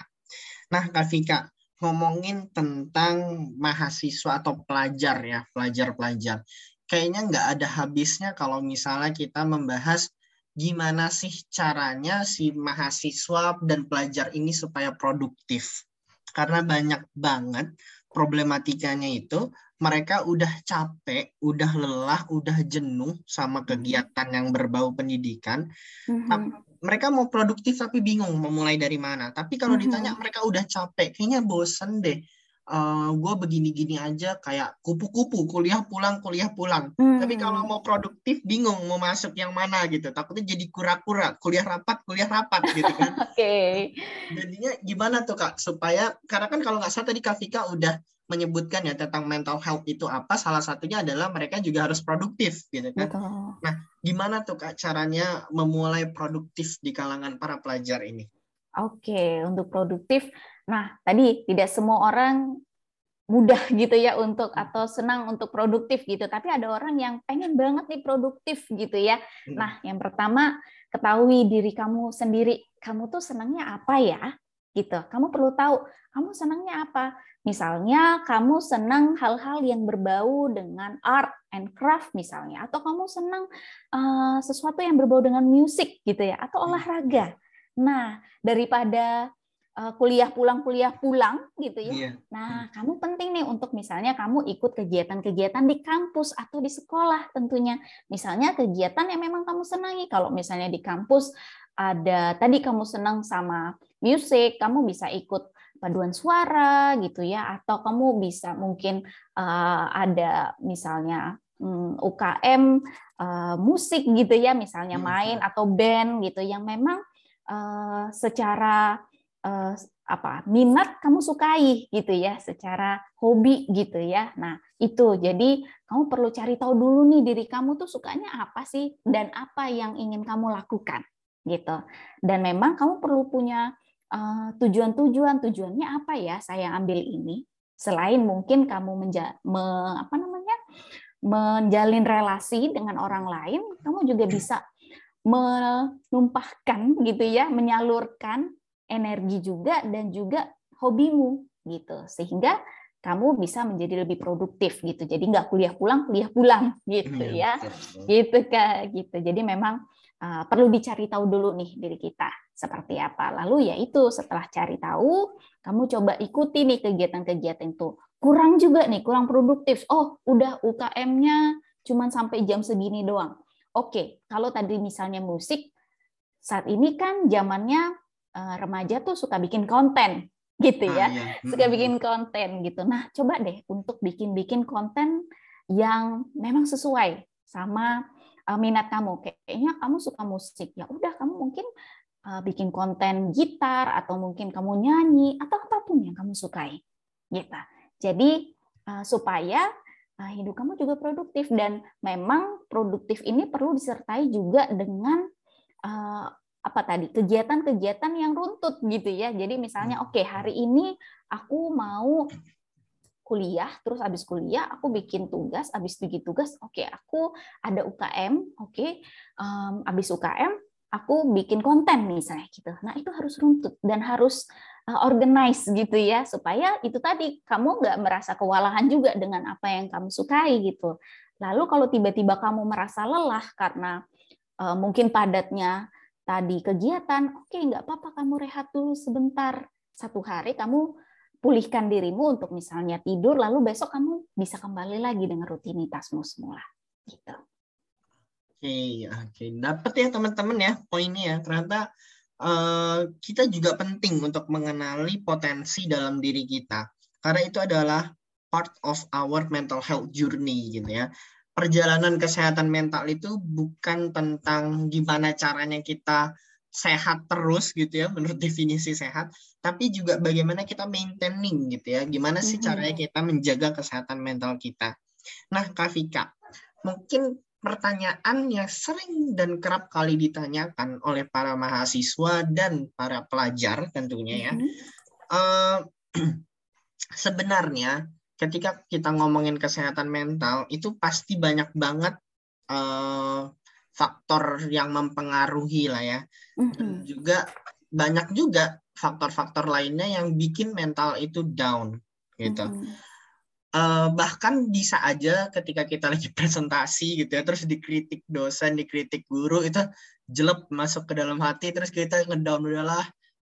Nah, Kavika, ngomongin tentang mahasiswa atau pelajar ya, pelajar-pelajar. Kayaknya nggak ada habisnya kalau misalnya kita membahas gimana sih caranya si mahasiswa dan pelajar ini supaya produktif. Karena banyak banget problematikanya itu mereka udah capek, udah lelah, udah jenuh sama kegiatan yang berbau pendidikan. Mm-hmm mereka mau produktif tapi bingung mau mulai dari mana. Tapi kalau mm-hmm. ditanya mereka udah capek, kayaknya bosen deh. Uh, eh, gue begini-gini aja kayak kupu-kupu kuliah pulang kuliah pulang. Mm-hmm. Tapi kalau mau produktif bingung mau masuk yang mana gitu. Takutnya jadi kura-kura kuliah rapat kuliah rapat gitu kan. <laughs> Oke. okay. Jadinya gimana tuh kak supaya karena kan kalau nggak salah tadi Kak Vika udah menyebutkan ya tentang mental health itu apa salah satunya adalah mereka juga harus produktif gitu kan. Betul. Nah, gimana tuh Kak caranya memulai produktif di kalangan para pelajar ini? Oke, untuk produktif. Nah, tadi tidak semua orang mudah <laughs> gitu ya untuk atau senang untuk produktif gitu. Tapi ada orang yang pengen banget nih produktif gitu ya. Hmm. Nah, yang pertama ketahui diri kamu sendiri. Kamu tuh senangnya apa ya? Gitu. Kamu perlu tahu kamu senangnya apa. Misalnya kamu senang hal-hal yang berbau dengan art and craft misalnya, atau kamu senang uh, sesuatu yang berbau dengan musik gitu ya, atau hmm. olahraga. Nah, daripada kuliah pulang kuliah pulang gitu ya. Yeah. Nah, hmm. kamu penting nih untuk misalnya kamu ikut kegiatan-kegiatan di kampus atau di sekolah tentunya. Misalnya kegiatan yang memang kamu senangi. Kalau misalnya di kampus ada tadi kamu senang sama musik, kamu bisa ikut paduan suara gitu ya atau kamu bisa mungkin uh, ada misalnya um, mm, UKM uh, eh, musik gitu ya misalnya iya, main atau band gitu yang memang uh, secara uh, apa minat kamu sukai gitu ya secara hobi gitu ya. Nah itu. Jadi kamu perlu cari tahu dulu nih diri kamu tuh sukanya apa sih dan apa yang ingin kamu lakukan gitu. Dan memang kamu perlu punya Eh, tujuan-tujuan. Tujuannya apa ya saya ambil ini? Selain mungkin kamu menja me, apa namanya menjalin relasi dengan orang lain kamu juga bisa menumpahkan gitu ya menyalurkan energi juga dan juga hobimu gitu sehingga kamu bisa menjadi lebih produktif gitu jadi nggak kuliah pulang kuliah pulang <laughs> gitu iya, ya gitu kak gitu jadi memang uh, perlu dicari tahu dulu nih diri kita seperti apa. Lalu ya itu setelah cari tahu, kamu coba ikuti nih kegiatan-kegiatan itu. Kurang juga nih, kurang produktif. Oh, udah UKM-nya cuma sampai jam segini doang. Oke, kalau tadi misalnya musik, saat ini kan zamannya uh, remaja tuh suka bikin konten gitu ya. Ah, iya. Suka bikin konten gitu. Nah, coba deh untuk bikin-bikin konten yang memang sesuai sama uh, minat kamu. Kayaknya kamu suka musik. Ya udah kamu mungkin uh, bikin konten gitar atau mungkin kamu nyanyi atau apa pun yang kamu sukai. Gitu. Jadi uh, supaya uh, hidup kamu juga produktif dan memang produktif ini perlu disertai juga dengan uh, apa tadi kegiatan-kegiatan yang runtut gitu ya. Jadi misalnya oke okay, hari ini aku mau kuliah, terus habis kuliah aku bikin tugas, habis bikin tugas, oke okay, aku ada UKM, oke, okay, um, habis UKM aku bikin konten misalnya gitu. Nah itu harus runtut dan harus uh, organize gitu ya supaya itu tadi kamu nggak merasa kewalahan juga dengan apa yang kamu sukai gitu. Lalu kalau tiba-tiba kamu merasa lelah karena uh, mungkin padatnya tadi kegiatan, oke okay, nggak apa-apa kamu rehat dulu sebentar satu hari kamu pulihkan dirimu untuk misalnya tidur, lalu besok kamu bisa kembali lagi dengan rutinitasmu semula. Gitu. Oke, oke. Dapat ya teman-teman ya poinnya ya. Ternyata uh, kita juga penting untuk mengenali potensi dalam diri kita. Karena itu adalah part of our mental health journey gitu ya. Perjalanan kesehatan mental itu bukan tentang gimana caranya kita sehat terus gitu ya menurut definisi sehat tapi juga bagaimana kita maintaining gitu ya gimana sih mm-hmm. caranya kita menjaga kesehatan mental kita nah Kak Vika mungkin pertanyaan yang sering dan kerap kali ditanyakan oleh para mahasiswa dan para pelajar tentunya ya mm-hmm. uh, <clears throat> sebenarnya ketika kita ngomongin kesehatan mental itu pasti banyak banget uh, faktor yang mempengaruhi lah ya. Mm-hmm. juga banyak juga faktor-faktor lainnya yang bikin mental itu down gitu. Mm uh, bahkan bisa aja ketika kita lagi <laughs> presentasi gitu ya, terus dikritik dosen, dikritik guru itu jelek masuk ke dalam hati, terus kita ngedown udahlah,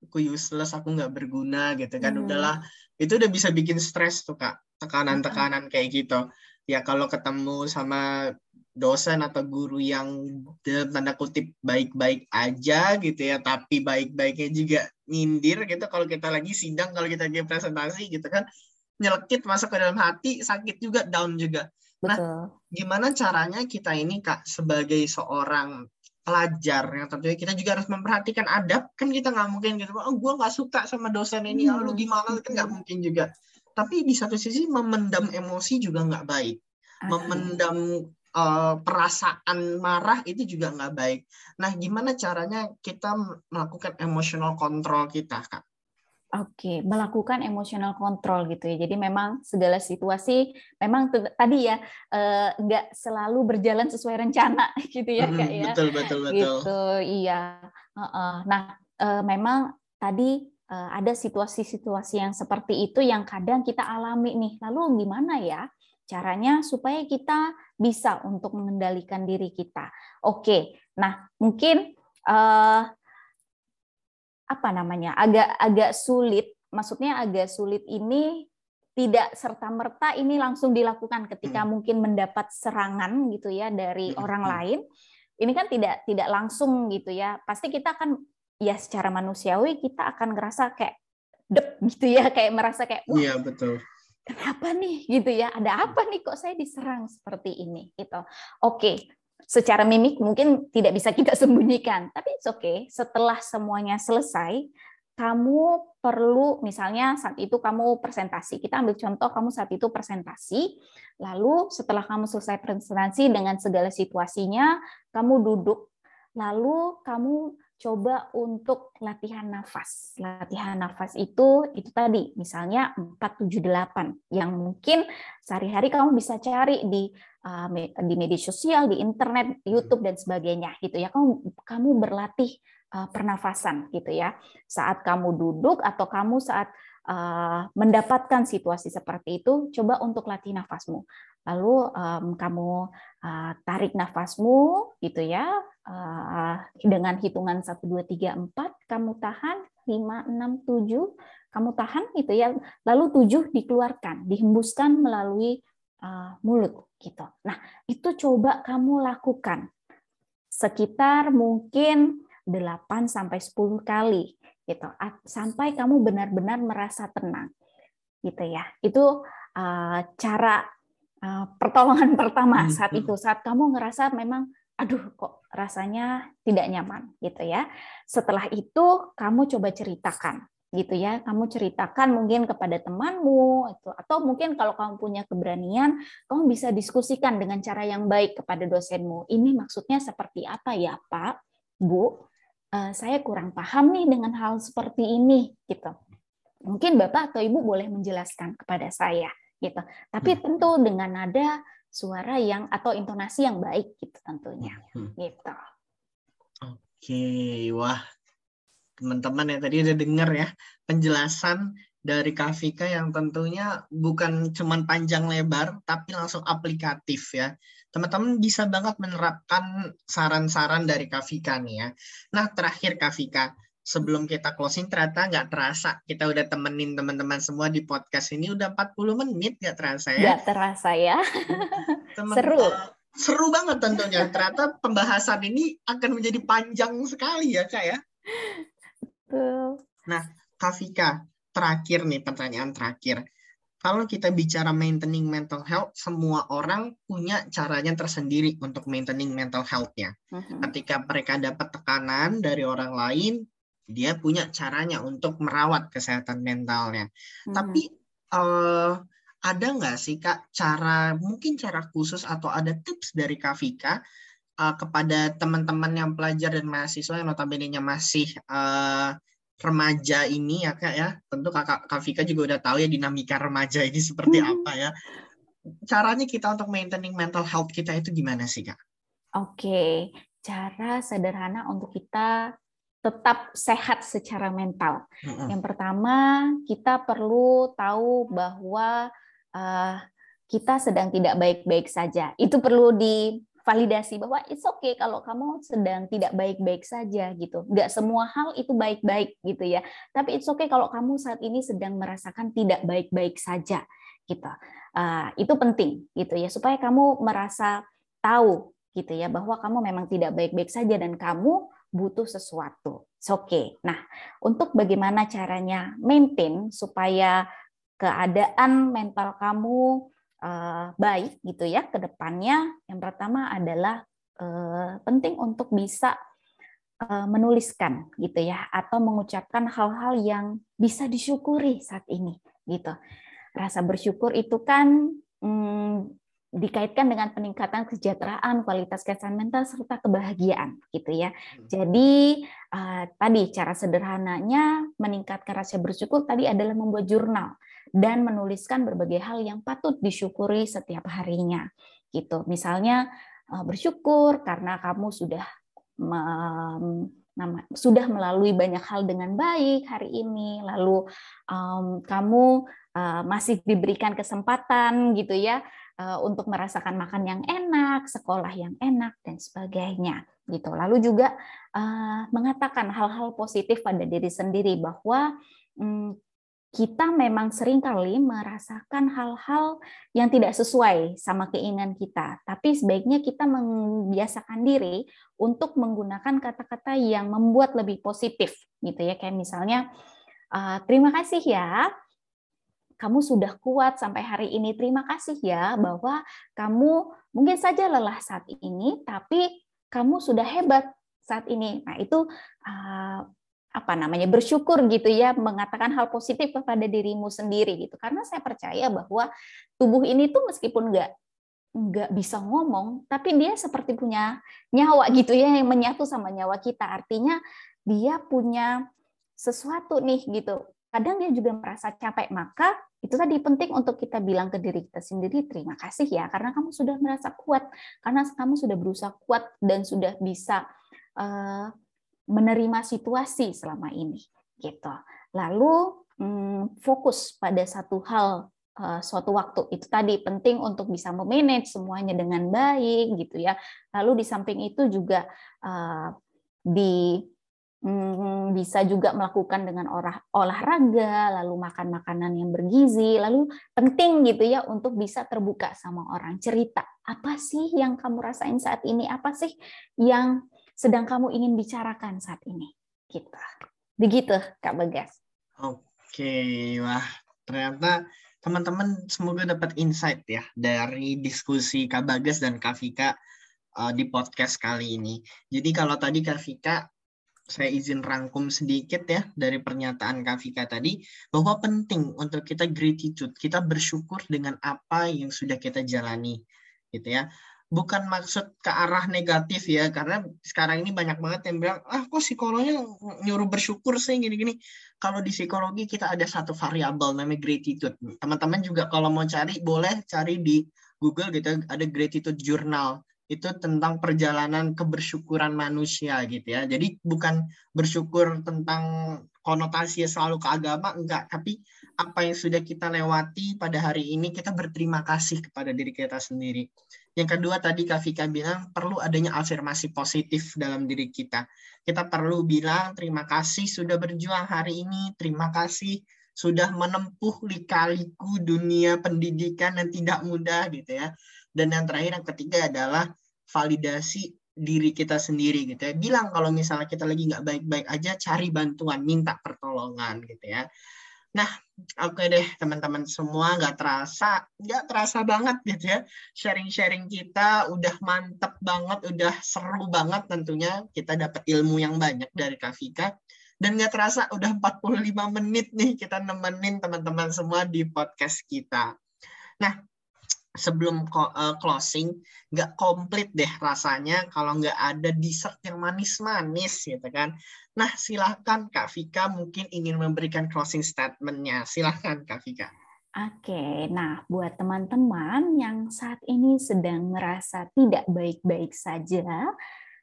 aku useless, aku nggak berguna gitu kan, mm. udahlah itu udah bisa bikin stres tuh kak, tekanan-tekanan kayak gitu. Ya kalau ketemu sama dosen atau guru yang dalam tanda kutip baik-baik aja gitu ya, tapi baik-baiknya juga nyindir gitu kalau kita lagi sidang, kalau kita lagi presentasi gitu kan, nyelekit masuk ke dalam hati, sakit juga, down juga. Nah, Betul. gimana caranya kita ini Kak sebagai seorang pelajar yang tentunya kita juga harus memperhatikan adab. Kan kita nggak mungkin gitu. Oh gue nggak suka sama dosen ini. Hmm. lu gimana? Kan nggak mungkin juga. Tapi di satu sisi memendam emosi juga nggak baik. Memendam uh, perasaan marah itu juga nggak baik. Nah, gimana caranya kita melakukan emotional control kita, Kak? Oke, melakukan emotional control gitu ya. Jadi memang segala situasi memang tadi ya eh, nggak selalu berjalan sesuai rencana <laughs> gitu ya kak ya. Betul betul betul. Gitu iya. Nah eh, memang tadi ada situasi-situasi yang seperti itu yang kadang kita alami nih. Lalu gimana ya caranya supaya kita bisa untuk mengendalikan diri kita. Oke, nah mungkin uh, apa namanya agak agak sulit, maksudnya agak sulit ini tidak serta merta ini langsung dilakukan ketika hmm. mungkin mendapat serangan gitu ya dari hmm. orang hmm. lain. Ini kan tidak tidak langsung gitu ya. Pasti kita akan ya secara manusiawi kita akan ngerasa kayak dep gitu ya, <laughs> kayak merasa kayak wah. Iya, betul kenapa nih gitu ya ada apa nih kok saya diserang seperti ini gitu oke secara mimik mungkin tidak bisa kita <laughs> sembunyikan. Tapi oke okay. Setelah semuanya selesai kamu perlu misalnya saat itu kamu presentasi. Kita ambil contoh kamu saat itu presentasi lalu setelah kamu selesai presentasi dengan segala situasinya kamu duduk. Lalu kamu coba untuk latihan nafas. Latihan nafas itu itu tadi misalnya 478 yang mungkin sehari-hari kamu bisa cari di uh, di media sosial, di internet, YouTube dan sebagainya gitu ya. Kamu kamu berlatih uh, pernafasan gitu ya. Saat kamu duduk atau kamu saat uh, mendapatkan situasi seperti itu, coba untuk latih nafasmu. Lalu um, kamu uh, tarik nafasmu gitu ya uh, dengan hitungan 1 2 3 4 kamu tahan 5 6 7 kamu tahan gitu ya. Lalu 7 dikeluarkan, dihembuskan melalui uh, mulut gitu. Nah, itu coba kamu lakukan sekitar mungkin 8 sampai 10 kali gitu. Sampai kamu benar-benar merasa tenang. Gitu ya. Itu uh, cara Eh, pertolongan pertama hmm, saat hmm. itu saat kamu ngerasa memang aduh kok rasanya tidak nyaman gitu ya. Setelah itu kamu coba ceritakan gitu ya. Kamu ceritakan mungkin kepada temanmu itu atau mungkin kalau kamu punya keberanian, kamu bisa diskusikan dengan cara yang baik kepada dosenmu. Ini maksudnya seperti apa ya, Pak? Bu, uh, saya kurang paham nih dengan hal seperti ini gitu. Mungkin Bapak atau Ibu boleh menjelaskan kepada saya gitu. Tapi hmm. tentu dengan nada suara yang atau intonasi yang baik gitu tentunya. Hmm. Gitu. Oke, wah. Teman-teman ya tadi udah dengar ya penjelasan dari Kafika yang tentunya bukan cuman panjang lebar tapi langsung aplikatif ya. Teman-teman bisa banget menerapkan saran-saran dari Kafika nih ya. Nah, terakhir Kafika, sebelum kita closing ternyata nggak terasa kita udah temenin teman-teman semua di podcast ini udah 40 menit nggak terasa ya nggak terasa ya <laughs> Teman, seru seru banget tentunya ternyata pembahasan ini akan menjadi panjang sekali ya kak ya nah Kafika terakhir nih pertanyaan terakhir kalau kita bicara maintaining mental health, semua orang punya caranya tersendiri untuk maintaining mental health-nya. Uh mm-hmm. -huh. Ketika mereka dapat tekanan dari orang lain, dia punya caranya untuk merawat kesehatan mentalnya. Hmm. Tapi uh, ada nggak sih kak cara mungkin cara khusus atau ada tips dari Kak Vika uh, kepada teman-teman yang pelajar dan mahasiswa yang notabene-nya masih uh, remaja ini ya kak ya tentu kakak Kak Vika juga udah tahu ya dinamika remaja ini seperti hmm. apa ya caranya kita untuk maintaining mental health kita itu gimana sih kak? Oke, cara sederhana untuk kita tetap sehat secara mental. Yang pertama, kita perlu tahu bahwa uh, kita sedang tidak baik-baik saja. Itu perlu divalidasi bahwa it's okay kalau kamu sedang tidak baik-baik saja gitu. Nggak semua hal itu baik-baik gitu ya. Tapi it's okay kalau kamu saat ini sedang merasakan tidak baik-baik saja gitu. Uh, itu penting gitu ya supaya kamu merasa tahu gitu ya bahwa kamu memang tidak baik-baik saja dan kamu butuh sesuatu. Oke. Okay. Nah, untuk bagaimana caranya maintain supaya keadaan mental kamu uh, baik gitu ya ke depannya, yang pertama adalah uh, penting untuk bisa uh, menuliskan gitu ya atau mengucapkan hal-hal yang bisa disyukuri saat ini gitu. Rasa bersyukur itu kan hmm, dikaitkan dengan peningkatan kesejahteraan, kualitas kesehatan mental serta kebahagiaan gitu ya. Hmm. Jadi uh, tadi cara sederhananya meningkatkan rasa bersyukur tadi adalah membuat jurnal dan menuliskan berbagai hal yang patut disyukuri setiap harinya gitu. Misalnya uh, bersyukur karena kamu sudah um, nama, sudah melalui banyak hal dengan baik hari ini, lalu um, kamu uh, masih diberikan kesempatan gitu ya untuk merasakan makan yang enak, sekolah yang enak dan sebagainya gitu. Lalu juga uh, mengatakan hal-hal positif pada diri sendiri bahwa um, kita memang sering kali merasakan hal-hal yang tidak sesuai sama keinginan kita, tapi sebaiknya kita membiasakan diri untuk menggunakan kata-kata yang membuat lebih positif gitu ya kayak misalnya uh, terima kasih ya kamu sudah kuat sampai hari ini. Terima kasih ya bahwa kamu mungkin saja lelah saat ini, tapi kamu sudah hebat saat ini. Nah, itu uh, apa namanya bersyukur gitu ya mengatakan hal positif kepada dirimu sendiri gitu karena saya percaya bahwa tubuh ini tuh meskipun nggak nggak bisa ngomong tapi dia seperti punya nyawa gitu ya yang menyatu sama nyawa kita artinya dia punya sesuatu nih gitu kadang dia juga merasa capek maka itu tadi penting untuk kita bilang ke diri kita sendiri terima kasih ya karena kamu sudah merasa kuat karena kamu sudah berusaha kuat dan sudah bisa uh, menerima situasi selama ini gitu. Lalu hmm, fokus pada satu hal uh, suatu waktu. Itu tadi penting untuk bisa memanage semuanya dengan baik gitu ya. Lalu di samping itu juga uh, di Hmm, bisa juga melakukan dengan olah, olahraga, lalu makan makanan yang bergizi, lalu penting gitu ya untuk bisa terbuka sama orang cerita apa sih yang kamu rasain saat ini, apa sih yang sedang kamu ingin bicarakan saat ini, gitu. Begitu Kak Bagas. Oke, wah ternyata teman-teman semoga dapat insight ya dari diskusi Kak Bagas dan Kak Vika uh, di podcast kali ini. Jadi kalau tadi Kak Vika saya izin rangkum sedikit ya dari pernyataan Kak tadi bahwa penting untuk kita gratitude, kita bersyukur dengan apa yang sudah kita jalani gitu ya. Bukan maksud ke arah negatif ya karena sekarang ini banyak banget yang bilang ah kok psikolognya nyuruh bersyukur sih gini-gini. Kalau di psikologi kita ada satu variabel namanya gratitude. Teman-teman juga kalau mau cari boleh cari di Google gitu ada gratitude journal itu tentang perjalanan kebersyukuran manusia gitu ya. Jadi bukan bersyukur tentang konotasi selalu ke agama enggak, tapi apa yang sudah kita lewati pada hari ini kita berterima kasih kepada diri kita sendiri. Yang kedua tadi Kak Vika bilang perlu adanya afirmasi positif dalam diri kita. Kita perlu bilang terima kasih sudah berjuang hari ini, terima kasih sudah menempuh lika-liku dunia pendidikan yang tidak mudah gitu ya. Dan yang terakhir yang ketiga adalah validasi diri kita sendiri gitu ya. Bilang kalau misalnya kita lagi nggak baik-baik aja, cari bantuan, minta pertolongan gitu ya. Nah, oke okay deh teman-teman semua nggak terasa, nggak terasa banget gitu ya. Sharing-sharing kita udah mantep banget, udah seru banget tentunya. Kita dapat ilmu yang banyak dari Kak Vika. Dan nggak terasa udah 45 menit nih kita nemenin teman-teman semua di podcast kita. Nah, sebelum uh, closing nggak komplit deh rasanya kalau nggak ada dessert yang manis-manis gitu kan. Nah silahkan Kak Vika mungkin ingin memberikan closing statementnya. Silahkan Kak Vika. Oke, nah buat teman-teman yang saat ini sedang merasa tidak baik-baik saja,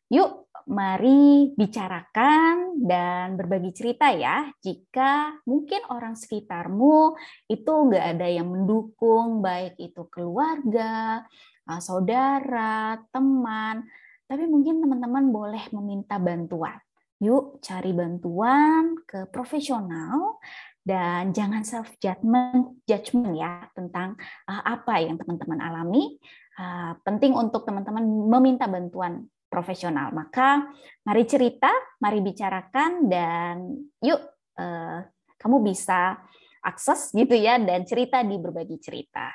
Yuk, mari bicarakan dan berbagi cerita ya. Jika mungkin orang sekitarmu itu nggak ada yang mendukung, baik itu keluarga, eh, saudara, teman, tapi mungkin teman-teman boleh meminta bantuan. Yuk cari bantuan ke profesional dan jangan self judgment judgment ya tentang uh, apa yang teman-teman alami. Uh, penting untuk teman-teman meminta bantuan profesional. Maka mari cerita, mari bicarakan dan yuk uh, kamu bisa akses gitu ya dan cerita di berbagi cerita.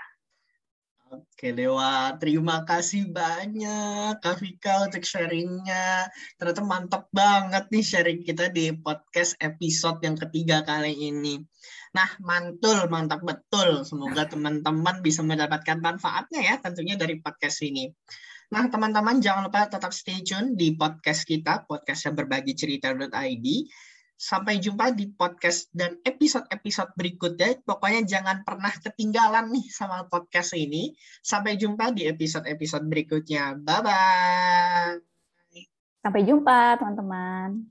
Oke Dewa, terima kasih banyak Kak Vika untuk sharingnya. Ternyata mantap banget nih sharing kita di podcast episode yang ketiga kali ini. Nah, mantul, mantap betul. Semoga teman-teman bisa mendapatkan manfaatnya ya tentunya dari podcast ini. Nah, teman-teman jangan lupa tetap stay tune di podcast kita, podcastnya berbagi cerita.id Sampai jumpa di podcast dan episode-episode berikutnya. Pokoknya jangan pernah ketinggalan nih sama podcast ini. Sampai jumpa di episode-episode berikutnya. Bye-bye. Sampai jumpa, teman-teman.